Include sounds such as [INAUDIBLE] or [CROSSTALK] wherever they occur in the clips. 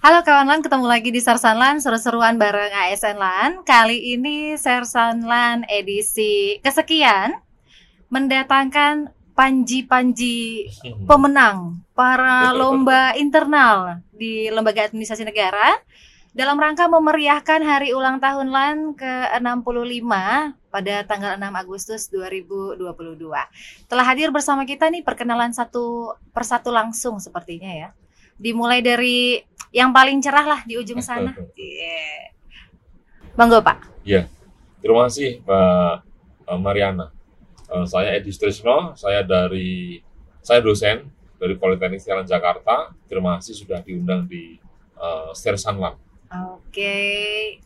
Halo kawan LAN, ketemu lagi di Sersan LAN, seru-seruan bareng ASN LAN. Kali ini Sersan LAN edisi kesekian mendatangkan panji-panji pemenang para lomba internal di Lembaga Administrasi Negara dalam rangka memeriahkan hari ulang tahun LAN ke-65 pada tanggal 6 Agustus 2022. Telah hadir bersama kita nih perkenalan satu persatu langsung sepertinya ya. Dimulai dari yang paling cerah lah di ujung sana. Iya. Monggo Pak. Ya, terima kasih Mbak eh, Mariana. Eh, Saya Edi Strisno, saya dari saya dosen dari Politeknik Jalan Jakarta. Terima kasih sudah diundang di uh. Oke,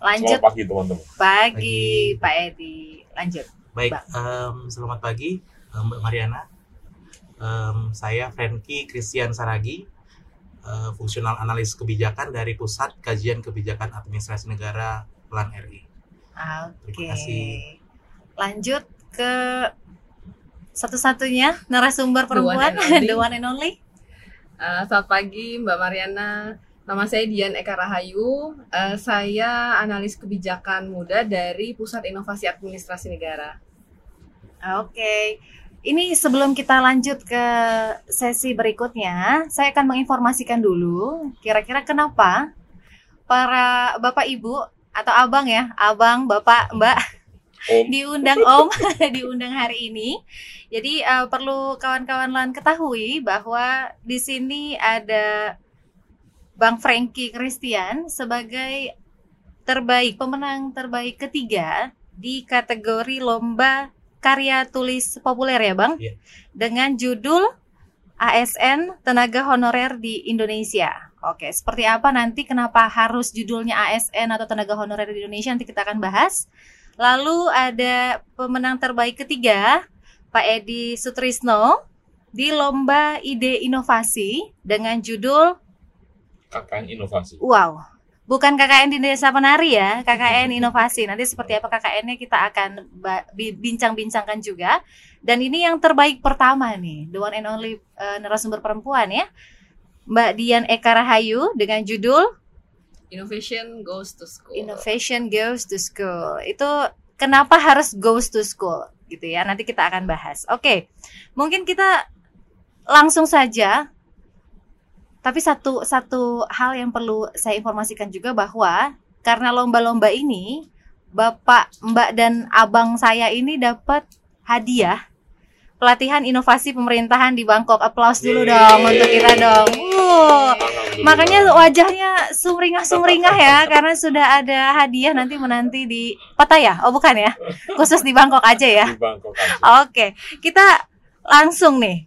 lanjut Selamat pagi teman-teman. pagi Pagi. Pak Edi. Lanjut. Baik, Bang. em, selamat pagi Mbak Mariana. Em, saya Franky Christian Saragi, eh, fungsional analis kebijakan dari Pusat Kajian Kebijakan Administrasi Negara Plan RI. Oke. Terima kasih. Lanjut ke satu-satunya narasumber perempuan, and only. [LAUGHS] the one and only. Uh, selamat pagi Mbak Mariana. Nama saya Dian Eka Rahayu. Uh, saya analis kebijakan muda dari Pusat Inovasi Administrasi Negara. Oke. Ini sebelum kita lanjut ke sesi berikutnya, saya akan menginformasikan dulu kira-kira kenapa para Bapak Ibu atau Abang ya, Abang, Bapak, Mbak Om, diundang Om [LAUGHS] diundang hari ini. Jadi eh, perlu kawan-kawan lain ketahui bahwa di sini ada Bang Frankie Christian sebagai terbaik pemenang terbaik ketiga di kategori lomba karya tulis populer ya Bang Iya. dengan judul ASN Tenaga Honorer di Indonesia. Oke, seperti apa nanti kenapa harus judulnya ASN atau Tenaga Honorer di Indonesia nanti kita akan bahas. Lalu ada pemenang terbaik ketiga, Pak Edi Sutrisno di lomba ide inovasi dengan judul KKN Inovasi. Wow. Bukan KKN di Desa Penari ya, KKN Inovasi. Nanti seperti apa KKN-nya kita akan bincang-bincangkan juga. Dan ini yang terbaik pertama nih, the one and only eh, narasumber perempuan ya. Mbak Dian Eka Rahayu dengan judul Innovation goes to school. Innovation Goes to School. Itu kenapa harus goes to school gitu ya. Nanti kita akan bahas. Oke. Mungkin kita langsung saja tapi satu satu hal yang perlu saya informasikan juga bahwa karena lomba-lomba ini Bapak, Mbak dan Abang saya ini dapat hadiah pelatihan inovasi pemerintahan di Bangkok. Aplaus dulu Yeay. dong untuk kita dong. Alhamdulillah. Makanya wajahnya sumringah-sumringah ya karena sudah ada hadiah nanti menanti di Pattaya. Oh bukan ya. Khusus di Bangkok aja ya. di Bangkok aja. Oke, kita langsung nih.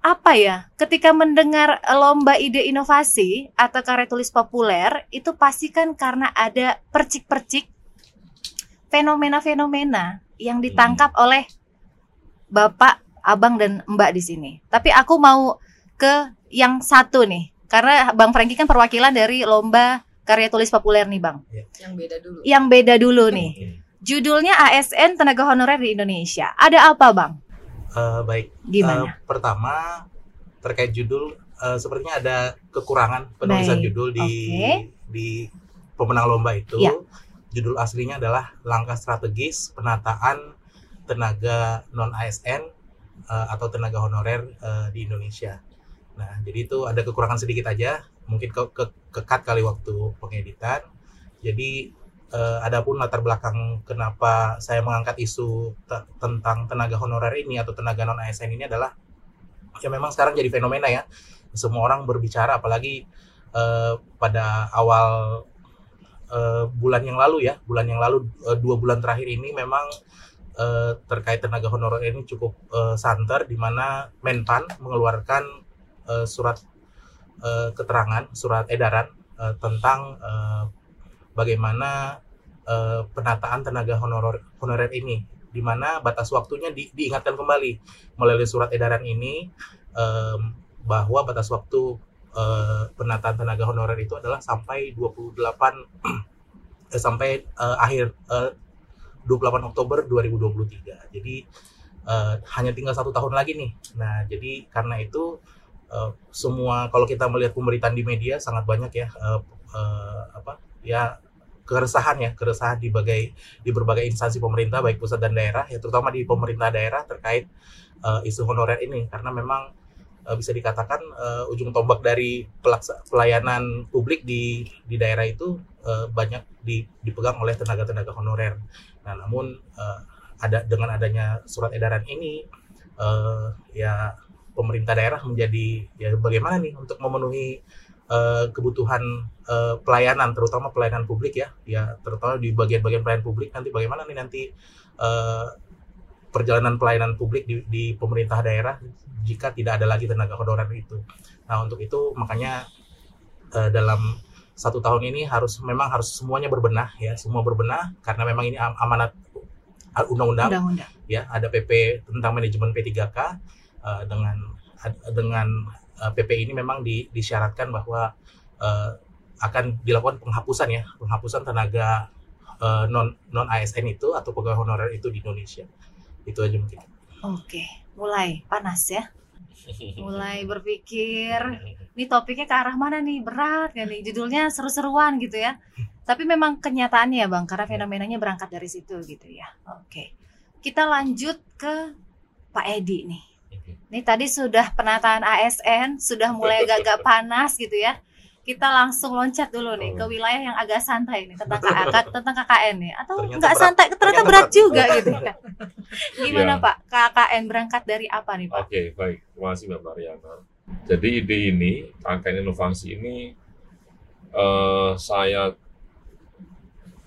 Apa ya? Ketika mendengar lomba ide inovasi atau karya tulis populer, itu pasti kan karena ada percik-percik fenomena-fenomena yang ditangkap oleh Bapak, Abang dan Mbak di sini. Tapi aku mau ke yang satu nih. Karena Bang Franky kan perwakilan dari lomba karya tulis populer nih, Bang. Yang beda dulu. Yang beda dulu nih. Hmm. Judulnya ASN Tenaga Honorer di Indonesia. Ada apa, Bang? Eh, baik, Gimana? Eh, pertama terkait judul, eh, sepertinya ada kekurangan penulisan Baik, judul di oke. di pemenang lomba itu. Ya. Judul aslinya adalah langkah strategis penataan tenaga non ASN eh, atau tenaga honorer eh, di Indonesia. Nah, jadi itu ada kekurangan sedikit aja, mungkin ke, ke kekat kali waktu pengeditan. Jadi eh, adapun latar belakang kenapa saya mengangkat isu te- tentang tenaga honorer ini atau tenaga non ASN ini adalah ya memang sekarang jadi fenomena ya. Semua orang berbicara apalagi eh, pada awal eh, bulan yang lalu ya, bulan yang lalu eh, dua bulan terakhir ini memang eh, terkait tenaga honorer ini cukup eh, santer di mana Menpan mengeluarkan eh, surat eh, keterangan, surat edaran tentang eh, bagaimana eh, penataan tenaga honorer honorer ini di mana batas waktunya di- diingatkan kembali melalui surat edaran ini em, bahwa batas waktu eh, penataan tenaga honorer itu adalah sampai 28 [CLEARS THROAT] eh, sampai eh, akhir eh, 28 Oktober 2023. Jadi eh, hanya tinggal satu tahun lagi nih. Nah, jadi karena itu eh, semua kalau kita melihat pemberitaan di media sangat banyak ya eh, eh, apa ya keresahan ya keresahan di berbagai di berbagai instansi pemerintah baik pusat dan daerah ya terutama di pemerintah daerah terkait eh, isu honorer ini karena memang eh, bisa dikatakan eh, ujung tombak dari pelaksa- pelayanan publik di di daerah itu eh, banyak di- dipegang oleh tenaga-tenaga honorer. Nah, namun eh, ada dengan adanya surat edaran ini eh, ya pemerintah daerah menjadi ya bagaimana nih untuk memenuhi eh, kebutuhan eh, pelayanan terutama pelayanan publik ya. Ya terutama di bagian-bagian pelayanan publik nanti bagaimana nih nanti eh, perjalanan pelayanan publik di, di pemerintah daerah jika tidak ada lagi tenaga honorer itu. Nah untuk itu makanya eh, dalam satu tahun ini harus memang harus semuanya berbenah ya semua berbenah karena memang ini am- amanat uh, undang-undang. Ya ada PP tentang manajemen P3K eh, dengan dengan eh, PP ini memang di- disyaratkan bahwa eh, akan dilakukan penghapusan ya penghapusan tenaga eh, non non ASN itu atau pegawai honorer itu di Indonesia itu aja mungkin Oke, mulai panas ya. [LAUGHS] Mulai berpikir, [LAUGHS] ini topiknya ke arah mana nih? Berat gak nih? Judulnya seru-seruan gitu ya. Tapi memang kenyataannya ya Bang, karena fenomenanya berangkat dari situ gitu ya. Oke. Kita lanjut ke Pak Edi nih. Ini tadi sudah penataan ASN, sudah mulai agak [LAUGHS] panas gitu ya. Kita langsung loncat dulu nih ke wilayah yang agak santai nih tentang KK, [LAUGHS] tentang KKN nih. Atau Ternyata nggak berat. santai, ternyata Ternyata berat berat. juga gitu [LAUGHS] kan. Gimana Iya. Pak? KKN berangkat dari apa nih Pak? Oke, baik. Terima kasih Mbak Mariana. Jadi ide ini, KKN inovasi ini, eh, saya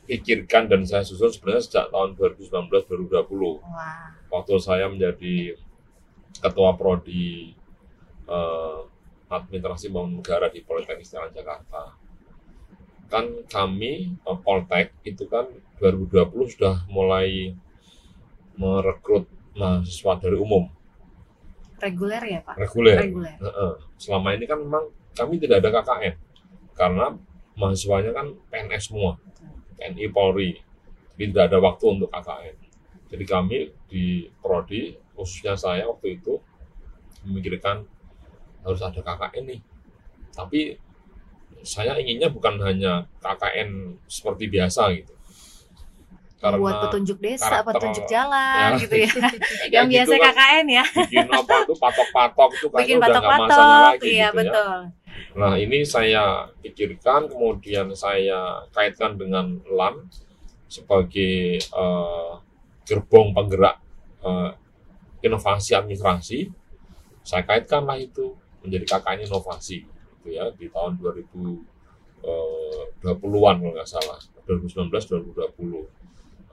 pikirkan dan saya susun sebenarnya sejak tahun 2019-2020. Wah, Waktu saya menjadi Ketua Prodi eh, Administrasi Bangun Negara di Politeknik Jalan Jakarta. Kan kami, eh, Poltek, itu kan 2020 sudah mulai merekrut mahasiswa dari umum, reguler ya Pak? reguler. Reguler. Selama ini kan memang kami tidak ada KKN karena mahasiswanya kan PNS semua, TNI Polri, jadi tidak ada waktu untuk KKN. Jadi kami di prodi khususnya saya waktu itu memikirkan harus ada KKN nih. Tapi saya inginnya bukan hanya KKN seperti biasa gitu. buat petunjuk desa, karakter- petunjuk jalan Ya. gitu ya. [LAUGHS] Yang gitu biasa kan, KKN ya. bikin apa tuh patok-patok itu kayaknya Bikin udah patok-patok. lagi Iya, gitu ya. betul. Nah, ini saya pikirkan, kemudian saya kaitkan dengan LAN sebagai eh, gerbong penggerak eh, inovasi administrasi. Saya kaitkanlah itu menjadi KKN inovasi, gitu ya, di tahun 2020-an kalau nggak salah, 2019-2020.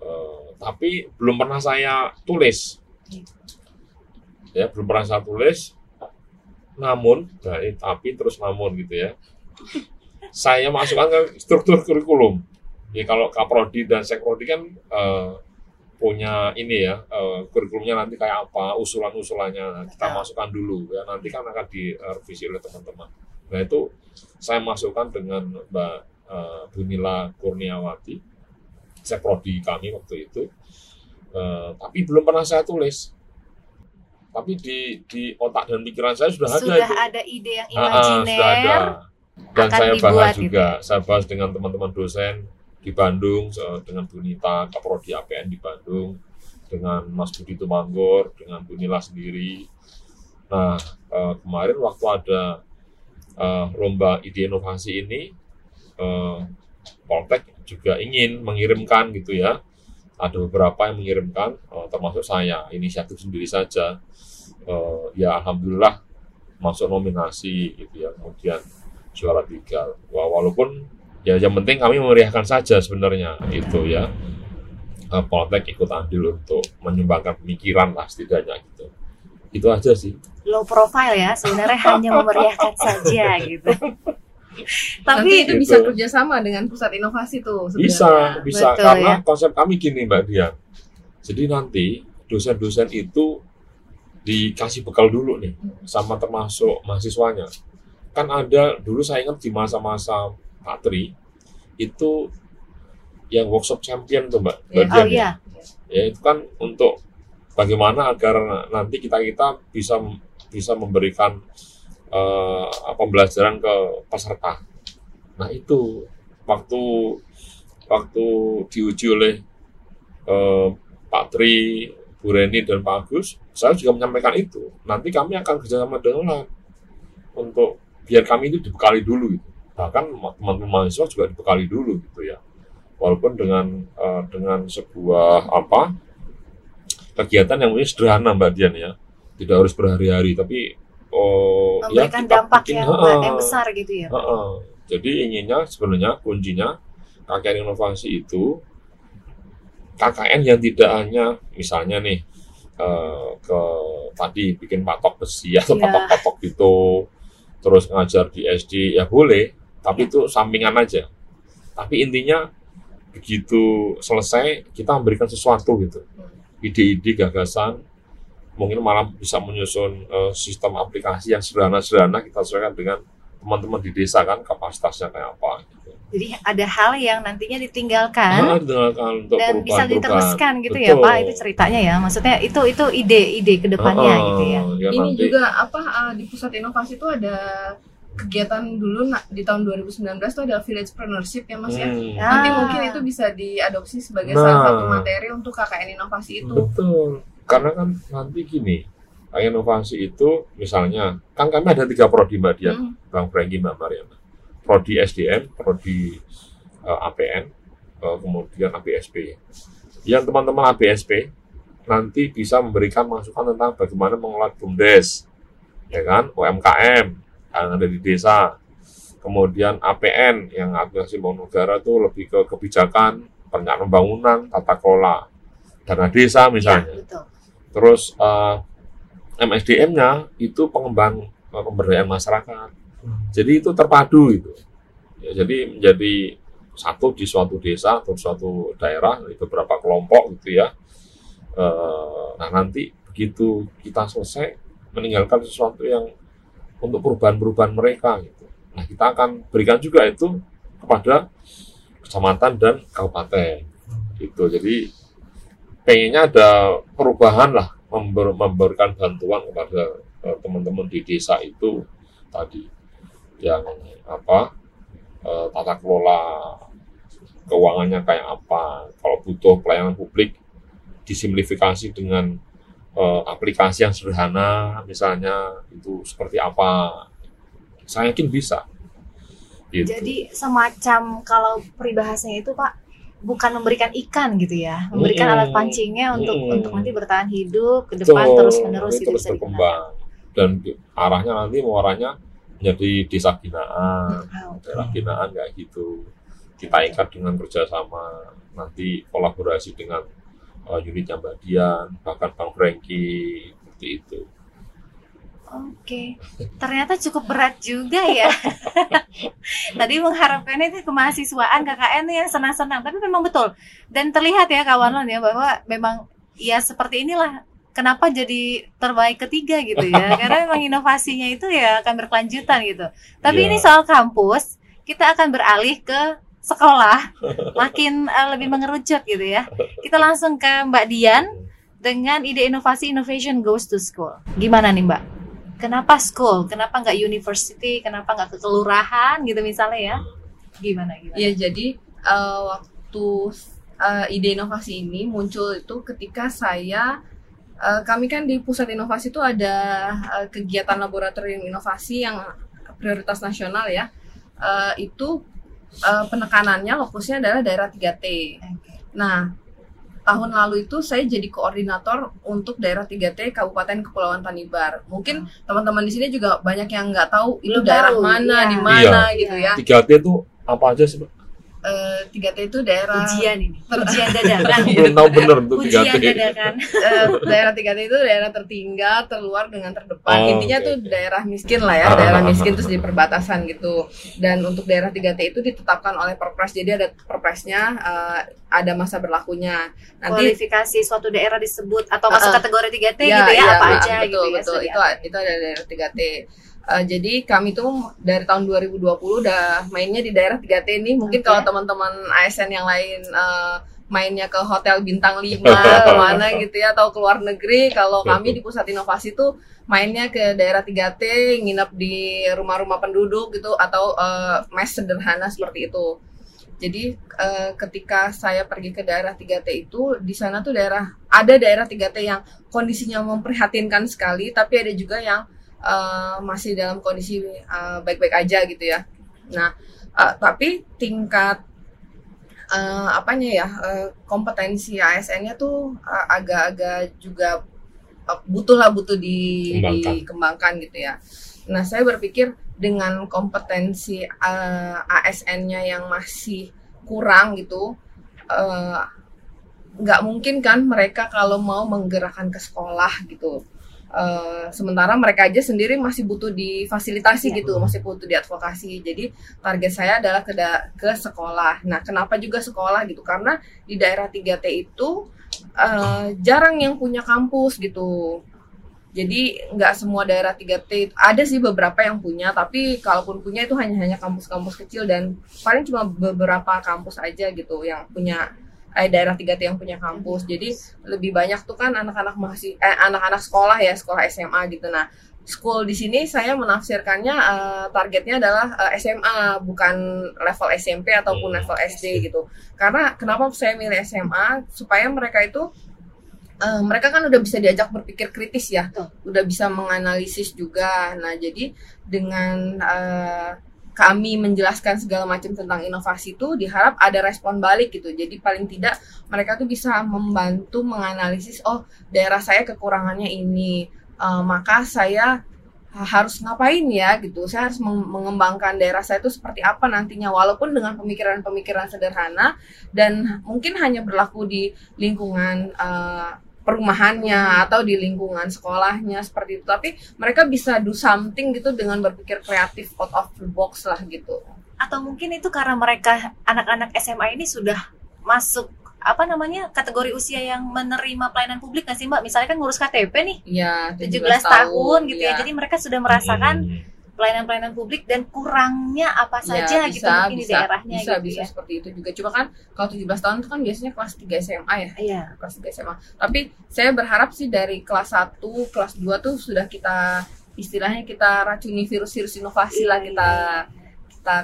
Eh, tapi belum pernah saya tulis, ya, belum pernah saya tulis namun dari tapi terus namun gitu ya saya masukkan ke struktur kurikulum ya kalau kaprodi dan sekprodi kan eh, punya ini ya eh, kurikulumnya nanti kayak apa usulan-usulannya kita Betul. masukkan dulu ya nanti kan akan direvisi oleh teman-teman nah itu saya masukkan dengan mbak eh, Bunila Kurniawati sekprodi kami waktu itu Eh, tapi belum pernah saya tulis tapi di di otak dan pikiran saya sudah, ada Sudah itu ada ide yang Ah, ah, sudah ada. imajiner. Dan saya bahas gitu. juga, saya bahas dengan teman-teman dosen di Bandung, dengan Bunita, Kaprodi APN di Bandung, dengan Mas Budi Tumanggor, dengan Bunila sendiri. Nah, eh, kemarin waktu ada eh, lomba ide inovasi ini, eh, Poltek juga ingin mengirimkan gitu ya. Ada beberapa yang mengirimkan, termasuk saya, inisiatif sendiri saja. Ya Alhamdulillah masuk nominasi gitu ya kemudian juara tiga walaupun ya yang penting kami memeriahkan saja sebenarnya itu ya Eh, Poltek ikut andil untuk menyumbangkan pemikiran lah setidaknya gitu itu aja sih Low profile ya, sebenarnya [LAUGHS] hanya memeriahkan saja gitu. Nanti Tapi itu Gitu. bisa kerjasama dengan pusat inovasi tuh sebenarnya. Bisa, bisa. Betul, Karena ya. konsep kami gini Mbak Dian. Jadi nanti dosen-dosen itu dikasih bekal dulu nih, sama termasuk mahasiswanya. Kan ada, dulu saya ingat di masa-masa Pak Tri, itu yang workshop champion tuh Mbak. Dian oh ya. iya, Ya itu kan untuk bagaimana agar nanti kita-kita bisa bisa memberikan eh, pembelajaran ke peserta. Nah itu waktu waktu diuji oleh eh, Pak Tri, Bu Reni dan Pak Agus, saya juga menyampaikan itu. Nanti kami akan kerjasama dengan untuk biar kami itu dibekali dulu. Gitu. Bahkan teman-teman mahasiswa juga dibekali dulu gitu ya. Walaupun dengan eh, dengan sebuah apa kegiatan yang mungkin sederhana Mbak Dian ya, tidak harus berhari-hari, tapi oh ya memberikan kita dampak bikin, yang, heeh. yang besar gitu ya. Pak? Heeh. Jadi inginnya sebenarnya kuncinya KKN inovasi itu KKN yang tidak hanya misalnya nih eh, ke tadi bikin patok besi atau Iya. patok-patok gitu terus ngajar di SD ya boleh tapi itu sampingan aja. Tapi intinya begitu selesai kita memberikan sesuatu gitu. Ide-ide gagasan mungkin malah bisa menyusun eh, sistem aplikasi yang sederhana-sederhana kita sesuaikan dengan teman-teman di desa kan kapasitasnya kayak apa gitu. Jadi ada hal yang nantinya ditinggalkan Nah, ditinggalkan untuk dan bisa diteruskan gitu ya Betul. Pak itu ceritanya ya. Maksudnya itu itu ide-ide ke depannya Heeh, gitu ya. ya Ini nanti- juga apa uh, di pusat inovasi itu ada kegiatan dulu na- di tahun 2019 itu ada village partnership ya Mas ya. Hmm, Ya. Nanti Ah. mungkin itu bisa diadopsi sebagai Nah. salah satu materi untuk KKN inovasi itu. Betul. Karena kan nanti gini, inovasi itu misalnya, kan kami ada tiga prodi Mbak Dian, Hmm. Bang Franky, Mbak Mariana. Prodi SDM, prodi eh, APN, eh, kemudian ABSP. Yang teman-teman ABSP nanti bisa memberikan masukan tentang bagaimana mengelola BUMDes, ya kan, UMKM yang ada di desa. Kemudian APN yang aplikasi bangun negara itu lebih ke kebijakan, perencanaan pembangunan, tata kelola dana desa misalnya. Betul Terus eh, MSDM-nya itu pengembang pemberdayaan masyarakat. Hmm. Jadi itu terpadu itu. Ya, jadi menjadi satu di suatu desa atau suatu daerah di beberapa kelompok gitu ya. Eh, nah nanti begitu kita selesai meninggalkan sesuatu yang untuk perubahan-perubahan mereka gitu. Nah kita akan berikan juga itu kepada kecamatan dan kabupaten gitu. Jadi pengennya ada perubahan lah member- memberikan bantuan kepada eh, teman-teman di desa itu tadi yang apa eh, tata kelola keuangannya kayak apa kalau butuh pelayanan publik disimplifikasi dengan eh, aplikasi yang sederhana misalnya itu seperti apa saya yakin bisa gitu. jadi semacam kalau peribahasanya itu Pak bukan memberikan ikan gitu ya memberikan Mm-mm. alat pancingnya untuk Mm-mm. untuk nanti bertahan hidup ke depan Betul, terus menerus gitu terus digunakan. berkembang dan arahnya nanti muaranya menjadi desa binaan Ah, oke. daerah binaan kayak gitu kita ikat dengan kerjasama nanti kolaborasi dengan uh, unitnya Mbak Dian bahkan Bang Franky seperti itu Oke, ternyata cukup berat juga ya. [LAUGHS] Tadi mengharapkannya itu kemahasiswaan KKN yang senang-senang, tapi memang betul. Dan terlihat ya kawan ya bahwa memang ya seperti inilah kenapa jadi terbaik ketiga gitu ya. [LAUGHS] Karena memang inovasinya itu ya akan berkelanjutan gitu. Tapi Iya. ini soal kampus, kita akan beralih ke sekolah, makin eh, lebih mengerucut gitu ya. Kita langsung ke Mbak Dian dengan ide inovasi innovation goes to school. Gimana nih Mbak? Kenapa school? Kenapa nggak university? Kenapa nggak ke kelurahan gitu misalnya ya? Gimana gimana? Ya jadi eh, waktu eh, ide inovasi ini muncul itu ketika saya eh, kami kan di pusat inovasi itu ada kegiatan laboratorium inovasi yang prioritas nasional ya. Eh, itu eh, penekanannya fokusnya adalah daerah 3T. Oke. Nah, tahun lalu itu saya jadi koordinator untuk daerah 3T Kabupaten Kepulauan Tanibar. Mungkin teman-teman di sini juga banyak yang nggak tahu itu Belum daerah tahu, mana, iya. di mana Iya. gitu ya. 3T itu apa aja sih? Eh, 3T itu daerah Ujian ini. [LAUGHS] Ujian dadakan. tahu bener tuh tiga Ujian T dadakan. [LAUGHS] eh, daerah 3T itu daerah tertinggal, terluar dengan terdepan. Oh, Intinya oke, tuh daerah miskin lah ya, Ah, daerah ah, miskin ah, terus ah. di perbatasan gitu. Dan untuk daerah 3T itu ditetapkan oleh Perpres. Jadi ada Perpresnya eh, ada masa berlakunya. Nanti Kualifikasi suatu daerah disebut atau masuk Uh-uh. kategori 3T Ya, gitu ya, iya, apa betul, aja betul, gitu ya. betul. Itu itu ada daerah 3T. Eh, jadi kami tuh dari tahun 2020 udah mainnya di daerah 3T ini. Mungkin Oke. kalau teman-teman ASN yang lain eh, mainnya ke hotel bintang 5 [LAUGHS] ke mana gitu ya atau ke luar negeri. Kalau kami di pusat inovasi tuh mainnya ke daerah 3T, nginep di rumah-rumah penduduk gitu atau eh, mes sederhana seperti itu. Jadi eh, ketika saya pergi ke daerah 3T itu di sana tuh daerah ada daerah 3T yang kondisinya memprihatinkan sekali, tapi ada juga yang eh, masih dalam kondisi eh, baik-baik aja gitu ya. Nah, eh, tapi tingkat eh, apanya ya eh, kompetensi ASN-nya tuh eh, agak-agak juga eh, butuh lah butuh di, Kembangkan. dikembangkan gitu ya. Nah, saya berpikir dengan kompetensi eh, ASN-nya yang masih kurang gitu, nggak mungkin kan mereka kalau mau menggerakkan ke sekolah gitu. Eh, sementara mereka aja sendiri masih butuh difasilitasi Iya. gitu, masih butuh diadvokasi. Jadi target saya adalah ke ke sekolah. Nah, kenapa juga sekolah gitu? Karena di daerah 3T itu eh, jarang yang punya kampus gitu. Jadi nggak semua daerah 3T ada sih beberapa yang punya, tapi kalaupun punya itu hanya hanya kampus-kampus kecil dan paling cuma beberapa kampus aja gitu yang punya eh, daerah 3T yang punya kampus. Jadi lebih banyak tuh kan anak-anak masih eh, anak-anak sekolah ya, sekolah SMA gitu. Nah, school di sini saya menafsirkannya eh, targetnya adalah eh, SMA bukan level SMP ataupun Hmm. level SD gitu. Karena kenapa saya milih SMA supaya mereka itu eh, mereka kan udah bisa diajak berpikir kritis ya, udah bisa menganalisis juga. Nah, jadi dengan eh, kami menjelaskan segala macam tentang inovasi itu diharap ada respon balik gitu. Jadi paling tidak mereka tuh bisa membantu menganalisis oh daerah saya kekurangannya ini, Eh, maka saya harus ngapain ya gitu. Saya harus meng- mengembangkan daerah saya itu seperti apa nantinya walaupun dengan pemikiran-pemikiran sederhana dan mungkin hanya berlaku di lingkungan eh, perumahannya atau di lingkungan sekolahnya seperti itu. Tapi mereka bisa do something gitu dengan berpikir kreatif out of the box lah gitu. Atau mungkin itu karena mereka anak-anak SMA ini sudah masuk apa namanya kategori usia yang menerima pelayanan publik nggak sih mbak? Misalnya kan ngurus KTP nih Iya, 17 tahun, gitu ya. iya. Jadi mereka sudah merasakan Hmm. Pelayanan-pelayanan publik dan kurangnya apa Ya, saja gitu mungkin di daerahnya bisa, gitu bisa ya. seperti itu juga. Cuma kan kalau 17 tahun itu kan biasanya kelas 3 SMA ya. Iya. kelas 3 SMA. Tapi saya berharap sih dari kelas 1, kelas 2 tuh sudah kita istilahnya kita racuni virus-virus inovasi lah Iya, kita kita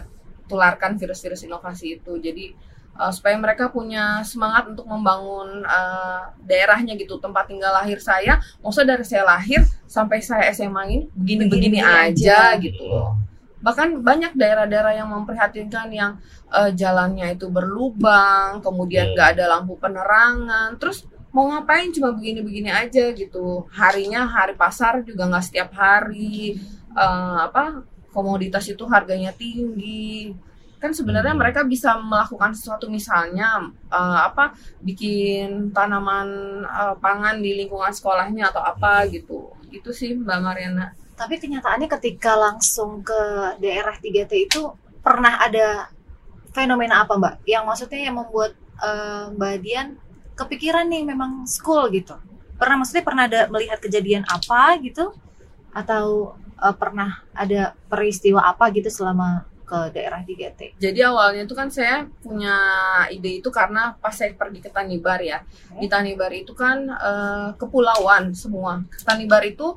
tularkan virus-virus inovasi itu. Jadi uh, supaya mereka punya semangat untuk membangun uh, daerahnya gitu, tempat tinggal lahir saya. Maksudnya dari saya lahir sampai saya SMA ini begini-begini Begini aja aja. gitu bahkan banyak daerah-daerah yang memprihatinkan yang eh, jalannya itu berlubang, kemudian Hmm. nggak ada lampu penerangan, terus mau ngapain cuma begini-begini aja gitu. Harinya hari pasar juga nggak setiap hari, eh, apa komoditas itu harganya tinggi. Kan sebenarnya Hmm. mereka bisa melakukan sesuatu misalnya eh, apa bikin tanaman eh, pangan di lingkungan sekolahnya atau apa gitu. Itu sih Mbak Mariana. Tapi kenyataannya ketika langsung ke daerah 3T itu pernah ada fenomena apa mbak? Yang maksudnya yang membuat eh, mbak Dian kepikiran nih memang school gitu. Pernah maksudnya pernah ada melihat kejadian apa gitu? Atau eh, pernah ada peristiwa apa gitu selama ke daerah 3T? Jadi awalnya itu kan saya punya ide itu karena pas saya pergi ke Tanibar ya. Di Tanibar itu kan eh, kepulauan semua. Tanibar itu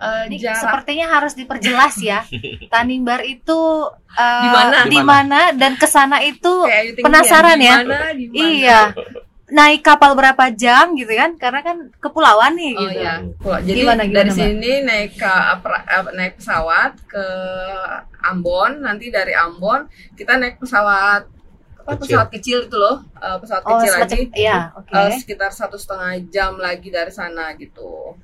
eh, Ini jarak sepertinya harus diperjelas ya. [LAUGHS] Tanimbar itu eh, Di mana? di mana dan ke sana itu kayak Ayu Ting penasaran ya? Di mana, di mana? iya naik kapal berapa jam gitu kan? Karena kan kepulauan nih Oh gitu. iya, Pulau. Jadi Gimana, gimana, dari Mbak? sini naik ke eh, naik pesawat ke Ambon, nanti dari Ambon kita naik pesawat apa Kecil. pesawat kecil itu loh, eh, pesawat Oh, kecil lagi. iya, eh, sekitar satu setengah jam lagi dari sana gitu.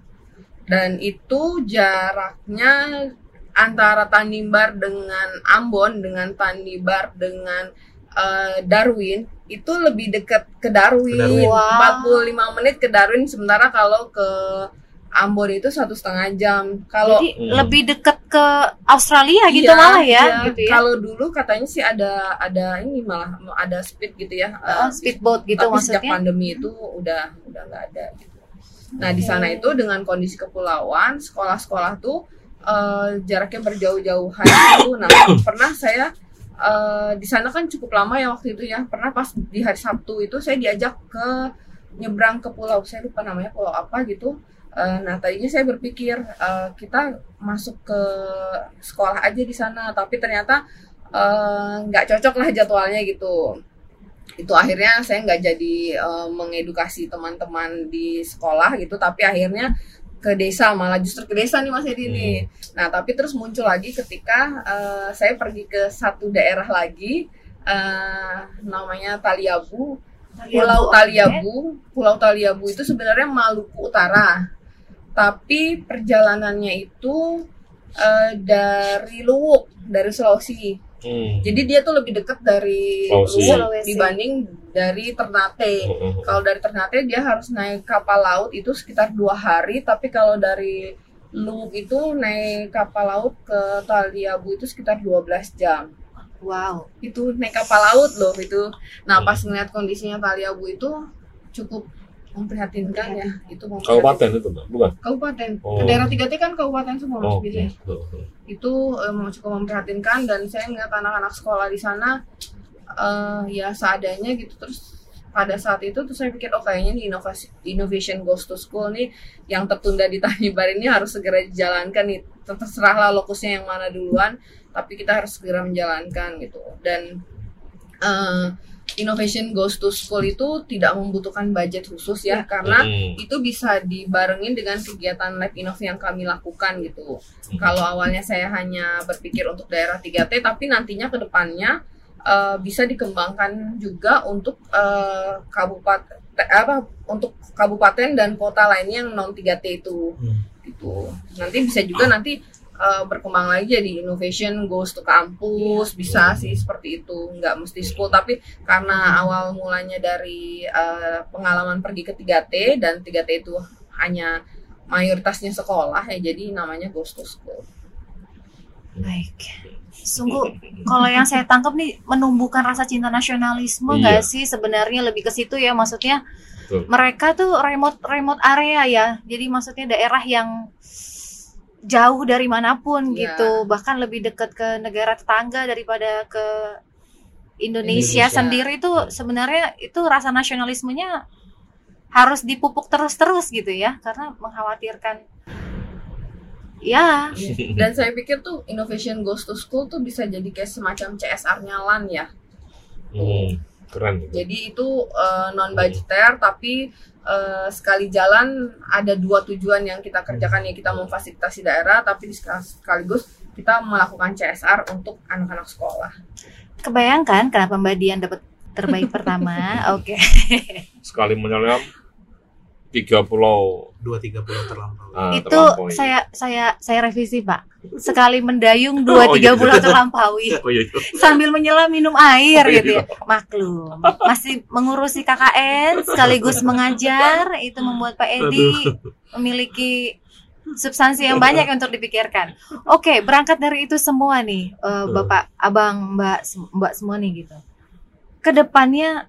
Dan itu jaraknya antara Tanimbar dengan Ambon dengan Tanimbar dengan eh, Darwin itu lebih dekat ke Darwin, Ke Darwin. Wow. 45 menit ke Darwin sementara kalau ke Ambon itu satu setengah jam. Kalau Jadi Hmm. lebih dekat ke Australia gitu Iya, malah ya, iya. gitu ya. Kalau dulu katanya sih ada ada ini malah ada speed gitu ya. Oh, eh, speedboat gitu tapi sejak maksudnya. pandemi itu udah udah nggak ada gitu. Nah di sana itu dengan kondisi kepulauan sekolah-sekolah tuh eh, jaraknya berjauh-jauhan itu. Nah [COUGHS] pernah saya eh, di sana kan cukup lama ya waktu itu ya. Pernah pas di hari Sabtu itu saya diajak ke nyebrang ke pulau. Saya lupa namanya pulau apa gitu. Eh, nah tadinya saya berpikir eh, kita masuk ke sekolah aja di sana, tapi ternyata nggak cocok lah jadwalnya gitu itu akhirnya saya nggak jadi eh, mengedukasi teman-teman di sekolah gitu tapi akhirnya ke desa malah justru ke desa nih Mas Edi nih. Nah tapi terus muncul lagi ketika eh, saya pergi ke satu daerah lagi eh, namanya Taliabu. Pulau oke. Taliabu. Pulau Taliabu itu sebenarnya Maluku Utara. Tapi perjalanannya itu eh, dari Luwuk dari Sulawesi Hmm. jadi dia tuh lebih dekat dari Sulawesi. Dibanding dari Ternate. Hmm. Kalau dari Ternate dia harus naik kapal laut itu sekitar dua hari, tapi kalau dari Luwuk itu naik kapal laut ke Taliabu itu sekitar 12 jam. Wow. Itu naik kapal laut loh itu. Nah Hmm. pas ngeliat kondisinya Taliabu itu cukup memprihatinkan ya. Itu. Kabupaten itu Mbak? bukan? Kabupaten. Oh. Daerah 3T kan kabupaten semua Mas Oh, oke. itu em, cukup memprihatinkan dan saya ngeliat anak-anak sekolah di sana eh, ya seadanya gitu terus pada saat itu tuh saya pikir oh kayaknya nih inovasi innovation goes to school nih yang tertunda di [LAUGHS] Tanimbar ini harus segera dijalankan nih terserahlah lokusnya yang mana duluan tapi kita harus segera menjalankan gitu dan eh, innovation goes to school itu tidak membutuhkan budget khusus ya karena Hmm. itu bisa dibarengin dengan kegiatan lab innov yang kami lakukan gitu. Hmm. Kalau awalnya saya hanya berpikir untuk daerah 3T, tapi nantinya ke depannya eh, bisa dikembangkan juga untuk eh, kabupaten apa untuk kabupaten dan kota lainnya yang non 3T itu Hmm. gitu. Nanti bisa juga nanti eh, berkembang lagi jadi innovation goes to kampus bisa sih seperti itu nggak mesti school tapi karena awal mulanya dari eh, pengalaman pergi ke 3T dan 3T itu hanya mayoritasnya sekolah ya jadi namanya goes to school. Baik. Sungguh kalau yang saya tangkap nih menumbuhkan rasa cinta nasionalisme nggak Iya. sih sebenarnya lebih ke situ ya maksudnya Betul. mereka tuh remote remote area ya jadi maksudnya daerah yang jauh dari mana pun Iya. gitu bahkan lebih dekat ke negara tetangga daripada ke Indonesia, Indonesia. sendiri tuh sebenarnya itu rasa nasionalismenya harus dipupuk terus-terus gitu ya karena mengkhawatirkan ya [LAUGHS] Dan saya pikir tuh innovation goes to school tuh bisa jadi kayak semacam CSR-nya LAN ya. Hmm. Keren. itu. Jadi itu non budgeter tapi eh, sekali jalan ada dua tujuan yang kita kerjakan ya kita memfasilitasi daerah tapi sekaligus kita melakukan CSR untuk anak-anak sekolah. kebayangkan kenapa Mbak Dian dapat terbaik pertama? [LAUGHS] Oke. Sekali menyelam tiga pulau dua tiga pulau terlampau. ah, itu terlampaui. saya saya saya revisi Pak sekali mendayung [LAUGHS] dua Oh, tiga iya. bulan terlampaui [LAUGHS] Oh iya, iya. sambil menyelam minum air Oh, gitu ya iya. maklum masih mengurusi KKN sekaligus mengajar itu membuat Pak Edi memiliki substansi yang banyak untuk dipikirkan oke berangkat dari itu semua nih eh, Bapak Abang Mbak Mbak semua nih gitu ke depannya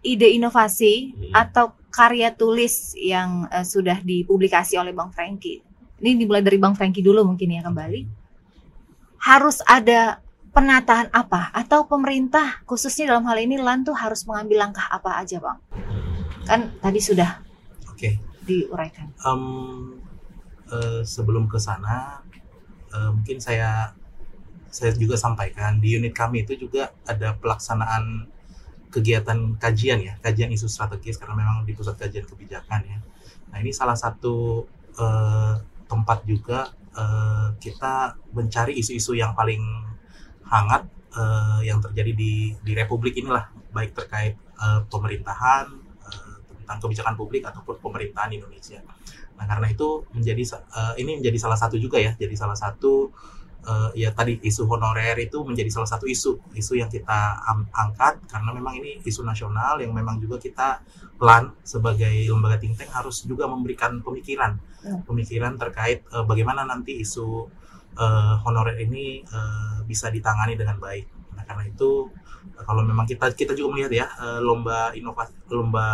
ide inovasi Hmm. atau karya tulis yang eh, sudah dipublikasi oleh Bang Franky. Ini dimulai dari Bang Franky dulu mungkin ya kembali. Harus ada penataan apa? Atau pemerintah khususnya dalam hal ini LAN tuh harus mengambil langkah apa aja bang? Kan tadi sudah Oke. diuraikan. Em, eh, sebelum ke sana, eh, mungkin saya saya juga sampaikan di unit kami itu juga ada pelaksanaan kegiatan kajian ya, kajian isu strategis karena memang di pusat kajian kebijakan ya. Nah ini salah satu eh, tempat juga eh, kita mencari isu-isu yang paling hangat eh, yang terjadi di di Republik inilah, baik terkait eh, pemerintahan eh, tentang kebijakan publik ataupun pemerintahan Indonesia. Nah karena itu menjadi eh, ini menjadi salah satu juga ya, jadi salah satu eh, ya tadi isu honorer itu menjadi salah satu isu isu yang kita angkat karena memang ini isu nasional yang memang juga kita plan sebagai lembaga think tank harus juga memberikan pemikiran Hmm. pemikiran terkait eh, bagaimana nanti isu eh, honorer ini eh, bisa ditangani dengan baik. Nah, karena itu kalau memang kita kita juga melihat ya lomba inovasi lomba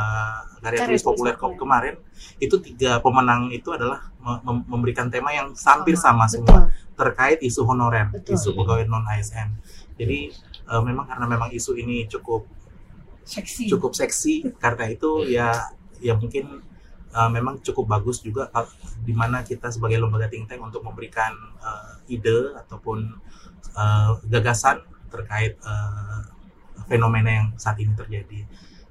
karya tulis populer populer. kemarin itu tiga pemenang itu adalah me- mem- memberikan tema yang hampir Sama, sama semua Betul. Terkait isu honorer, Betul. isu pegawai non ASN. Jadi eh, memang karena memang isu ini cukup Seksi. cukup seksi karena itu ya ya mungkin uh, memang cukup bagus juga uh, di mana kita sebagai lembaga think tank untuk memberikan uh, ide ataupun uh, gagasan terkait uh, fenomena yang saat ini terjadi.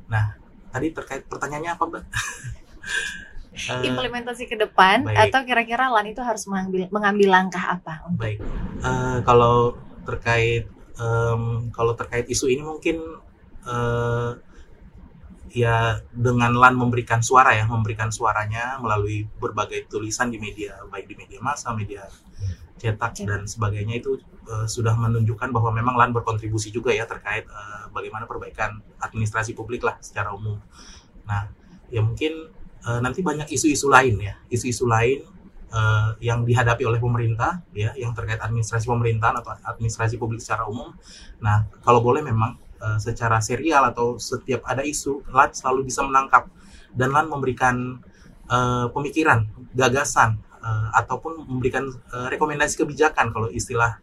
Nah, tadi terkait pertanyaannya apa, Mbak? [LAUGHS] Eh, Implementasi ke depan baik. atau kira-kira LAN itu harus mengambil mengambil langkah apa? Baik, Eh, kalau terkait em, kalau terkait isu ini mungkin eh, ya dengan LAN memberikan suara ya, memberikan suaranya melalui berbagai tulisan di media, baik di media massa, media cetak Cetak. dan sebagainya itu eh, sudah menunjukkan bahwa memang LAN berkontribusi juga ya terkait eh, bagaimana perbaikan administrasi publik lah secara umum. Nah, ya mungkin eh, nanti banyak isu-isu lain ya, isu-isu lain eh, yang dihadapi oleh pemerintah ya yang terkait administrasi pemerintahan atau administrasi publik secara umum. Nah, kalau boleh memang eh, secara serial atau setiap ada isu LAN selalu bisa menangkap dan LAN memberikan eh, pemikiran, gagasan eh, ataupun memberikan eh, rekomendasi kebijakan kalau istilah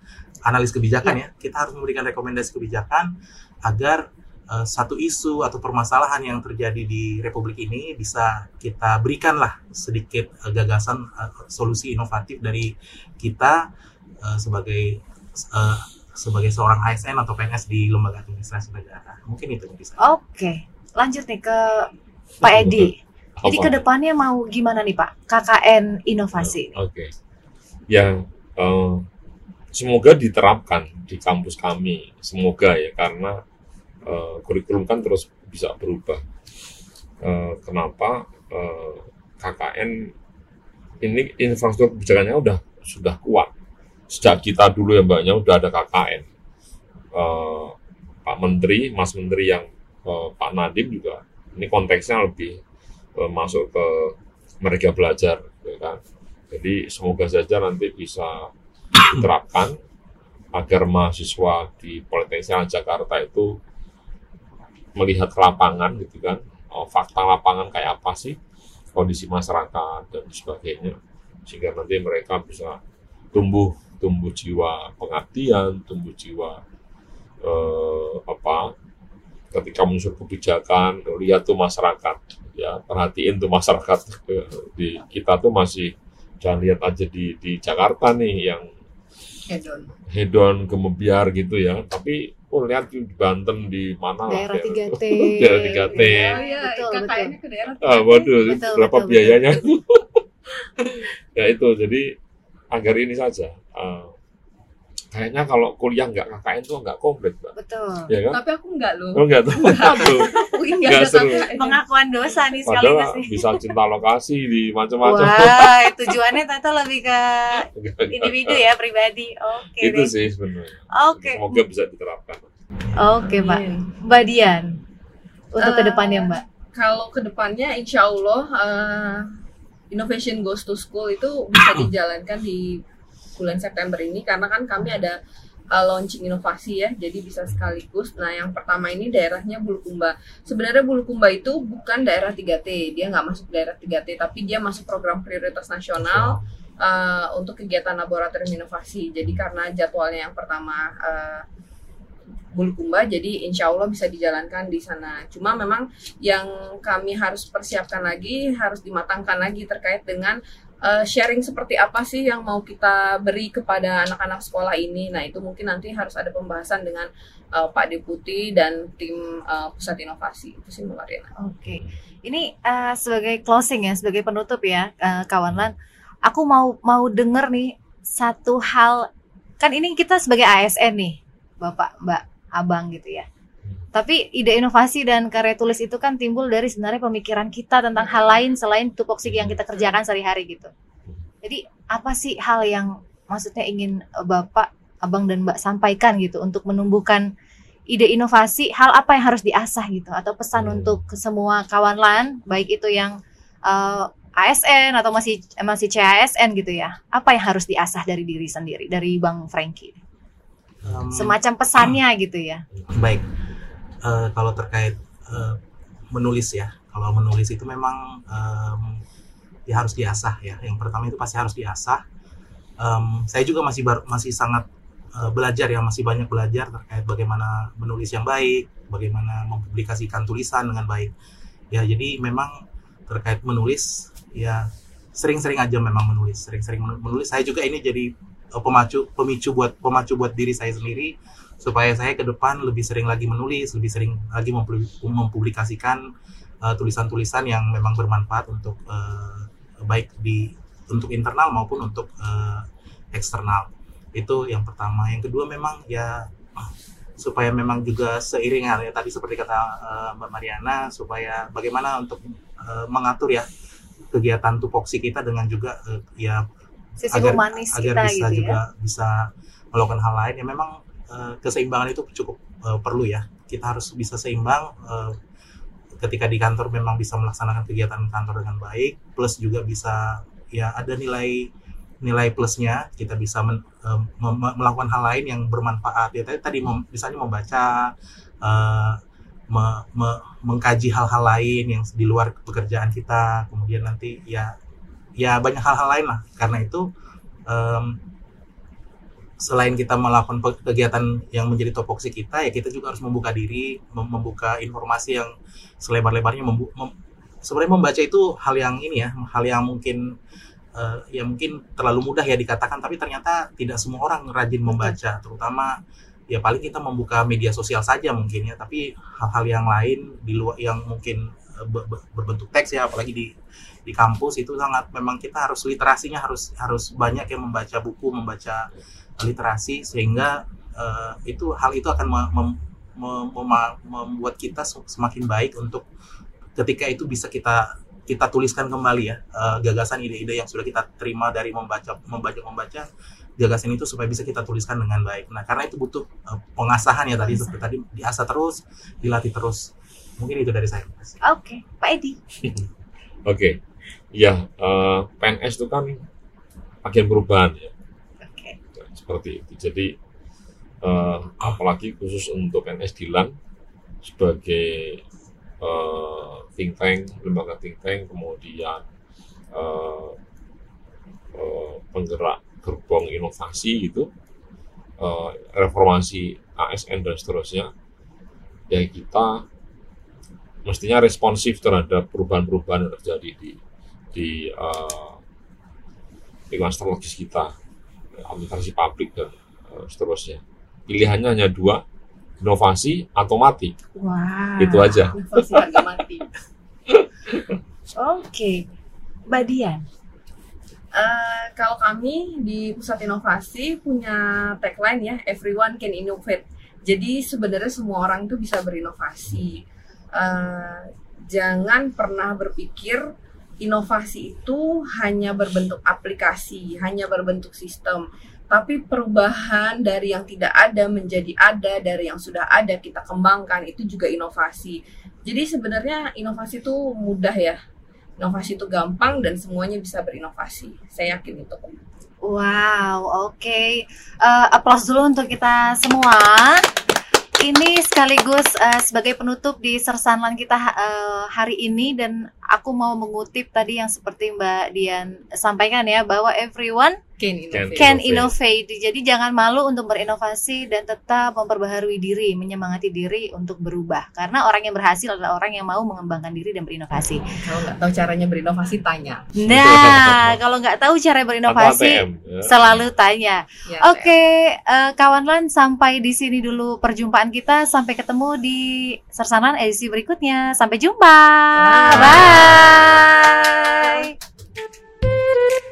analis kebijakan ya. Kita harus memberikan rekomendasi kebijakan agar eh, satu isu atau permasalahan yang terjadi di Republik ini bisa kita berikanlah sedikit eh, gagasan eh, solusi inovatif dari kita eh, sebagai eh, sebagai seorang ASN atau PNS di lembaga administrasi negara. Mungkin itu yang bisa. Oke, lanjut nih ke Pak Edi. Jadi Apa? ke depannya mau gimana nih Pak? KKN inovasi. Oke. Yang eh, semoga diterapkan di kampus kami, semoga ya karena eh, kurikulum kan terus bisa berubah. Eh, kenapa eh, KKN ini infrastruktur kebijakannya udah sudah kuat sejak kita dulu ya mbaknya udah ada KKN. Eh, Pak Menteri, Mas Menteri yang eh, Pak Nadiem juga ini konteksnya lebih eh, masuk ke mereka belajar, ya kan? Jadi semoga saja nanti bisa diterapkan agar mahasiswa di Politeknik Jakarta itu melihat lapangan gitu kan, oh, fakta lapangan kayak apa sih? Kondisi masyarakat dan sebagainya, sehingga nanti mereka bisa tumbuh tumbuh jiwa pengabdian, tumbuh jiwa eh, apa ketika muncul kebijakan lihat tuh masyarakat ya perhatiin tuh masyarakat di kita tuh masih jangan lihat aja di di Jakarta nih yang Hedon. hedon kemebiar gitu ya tapi oh lihat di Banten di mana lah Daerah 3T. [LAUGHS] daerah 3T Oh iya, Betul, KKN-nya ke daerah. ah waduh Betul, berapa betul, biayanya [LAUGHS] ya itu jadi agar ini saja ah, kayaknya kalau kuliah nggak KKN tuh nggak komplit mbak Betul. ya kan Tapi aku enggak loh. oh nggak tahu Aduh, Aku enggak Nggak ada seru. Pengakuan dosa nih padahal nih. bisa cinta lokasi di macam-macam Wah, tujuannya Tata lebih ke individu ya, pribadi. Oke itu deh. sih sebenarnya Oke. semoga bisa diterapkan Oke, Pak. Amin. Mbak Dian. Untuk Eh, ke depannya, Mbak. Kalau ke depannya insya Allah eh, Innovation Goes to School itu bisa [CLEARS THROAT] dijalankan di bulan September ini karena kan kami ada uh, launching inovasi ya, jadi bisa sekaligus. Nah yang pertama ini daerahnya Bulukumba. Sebenarnya Bulukumba itu bukan daerah 3T, dia nggak masuk daerah 3T, tapi dia masuk program prioritas nasional uh, untuk kegiatan laboratorium inovasi. Jadi karena jadwalnya yang pertama uh, Bulukumba, jadi insya Allah bisa dijalankan di sana. Cuma memang yang kami harus persiapkan lagi, harus dimatangkan lagi terkait dengan uh, sharing seperti apa sih yang mau kita beri kepada anak-anak sekolah ini. Nah itu mungkin nanti harus ada pembahasan dengan uh, Pak Deputi dan tim uh, Pusat Inovasi. Itu sih Mbak. Oke. Ini eh, sebagai closing ya, sebagai penutup ya, eh, kawan lan. Aku mau mau denger nih satu hal. Kan ini kita sebagai ASN nih, Bapak, Mbak, Abang gitu ya. Tapi ide inovasi dan karya tulis itu kan timbul dari sebenarnya pemikiran kita tentang hal lain selain tupoksi yang kita kerjakan sehari-hari gitu. Jadi apa sih hal yang maksudnya ingin eh, Bapak, Abang dan Mbak sampaikan gitu untuk menumbuhkan ide inovasi, hal apa yang harus diasah gitu atau pesan Hmm. untuk semua kawan LAN, baik itu yang eh, ASN atau masih masih CASN gitu ya. Apa yang harus diasah dari diri sendiri dari Bang Frankie? Em, Semacam pesannya [CLEARS THROAT] gitu ya. Baik, Eh, kalau terkait eh, menulis ya, kalau menulis itu memang em, ya harus diasah ya. Yang pertama itu pasti harus diasah. Em, saya juga masih baru, masih sangat eh, belajar ya, masih banyak belajar terkait bagaimana menulis yang baik, bagaimana mempublikasikan tulisan dengan baik. Ya, jadi memang terkait menulis ya sering-sering aja memang menulis, sering-sering menu- menulis. Saya juga ini jadi pemacu pemicu buat pemacu buat diri saya sendiri supaya saya ke depan lebih sering lagi menulis, lebih sering lagi mempubli- mempublikasikan uh, tulisan-tulisan yang memang bermanfaat untuk uh, baik di untuk internal maupun untuk uh, eksternal. Itu yang pertama. Yang kedua memang ya supaya memang juga seiringan ya tadi seperti kata uh, Mbak Mariana supaya bagaimana untuk uh, mengatur ya kegiatan tupoksi kita dengan juga uh, ya Sisi agar agar kita bisa gitu ya. juga bisa melakukan hal lain ya memang eh, keseimbangan itu cukup eh, perlu ya. Kita harus bisa seimbang eh, ketika di kantor memang bisa melaksanakan kegiatan kantor dengan baik plus juga bisa ya ada nilai nilai plusnya. Kita bisa men- mem- melakukan hal lain yang bermanfaat. Ya tadi tadi mem- misalnya membaca eh, me- me- mengkaji hal-hal lain yang di luar pekerjaan kita. Kemudian nanti ya ya banyak hal-hal lain lah. Karena itu em, selain kita melakukan kegiatan yang menjadi topoksi kita ya kita juga harus membuka diri mem- membuka informasi yang selebar-lebarnya membu- mem- sebenarnya membaca itu hal yang ini ya hal yang mungkin eh, ya mungkin terlalu mudah ya dikatakan tapi ternyata tidak semua orang rajin membaca terutama ya paling kita membuka media sosial saja mungkin ya tapi hal-hal yang lain di luar yang mungkin eh, be- be- berbentuk teks ya apalagi di di kampus itu sangat memang kita harus literasinya harus harus banyak yang membaca buku membaca literasi sehingga eh, itu hal itu akan mem- mem- mem- membuat kita se- semakin baik untuk ketika itu bisa kita kita tuliskan kembali ya eh, gagasan ide-ide yang sudah kita terima dari membaca membaca membaca gagasan itu supaya bisa kita tuliskan dengan baik. Nah karena itu butuh eh, pengasahan ya tadi seperti tadi diasah terus dilatih terus. Mungkin itu dari saya. Oke, Pak Edi. [LAUGHS] Oke, ya eh, PNS itu kan agen perubahan ya. Seperti itu. Jadi eh, apalagi khusus untuk PNS di LAN sebagai eh, think tank, lembaga think tank, kemudian eh, eh, penggerak gerbong inovasi gitu, eh, reformasi ASN dan seterusnya, ya kita mestinya responsif terhadap perubahan-perubahan yang terjadi di di uh, lingkungan strategis kita, aplikasi publik dan uh, seterusnya. Pilihannya hanya dua, inovasi atau mati. Wah. Itu aja. Inovasi harga mati. [LAUGHS] Oke. Mbak Dian. Eh, kalau kami di pusat inovasi punya tagline ya everyone can innovate jadi sebenarnya semua orang itu bisa berinovasi Eh, jangan pernah berpikir inovasi itu hanya berbentuk aplikasi hanya berbentuk sistem tapi perubahan dari yang tidak ada menjadi ada dari yang sudah ada kita kembangkan itu juga inovasi jadi sebenarnya inovasi itu mudah ya inovasi itu gampang dan semuanya bisa berinovasi. Saya yakin itu. Wow, oke. Eh, applause dulu untuk kita semua. Ini sekaligus eh, sebagai penutup di sersanlan kita eh, hari ini. Dan aku mau mengutip tadi yang seperti Mbak Dian sampaikan ya bahwa everyone Can innovate. can Innovate. innovate. Jadi jangan malu untuk berinovasi dan tetap memperbaharui diri, menyemangati diri untuk berubah. Karena orang yang berhasil adalah orang yang mau mengembangkan diri dan berinovasi. Kalau nggak tahu caranya berinovasi tanya. Nah, [LAUGHS] kalau nggak tahu cara berinovasi, ATM. ya. selalu tanya. Ya, Oke, eh, kawan lan sampai di sini dulu perjumpaan kita. Sampai ketemu di Sersanan edisi berikutnya. Sampai jumpa. Bye. Bye.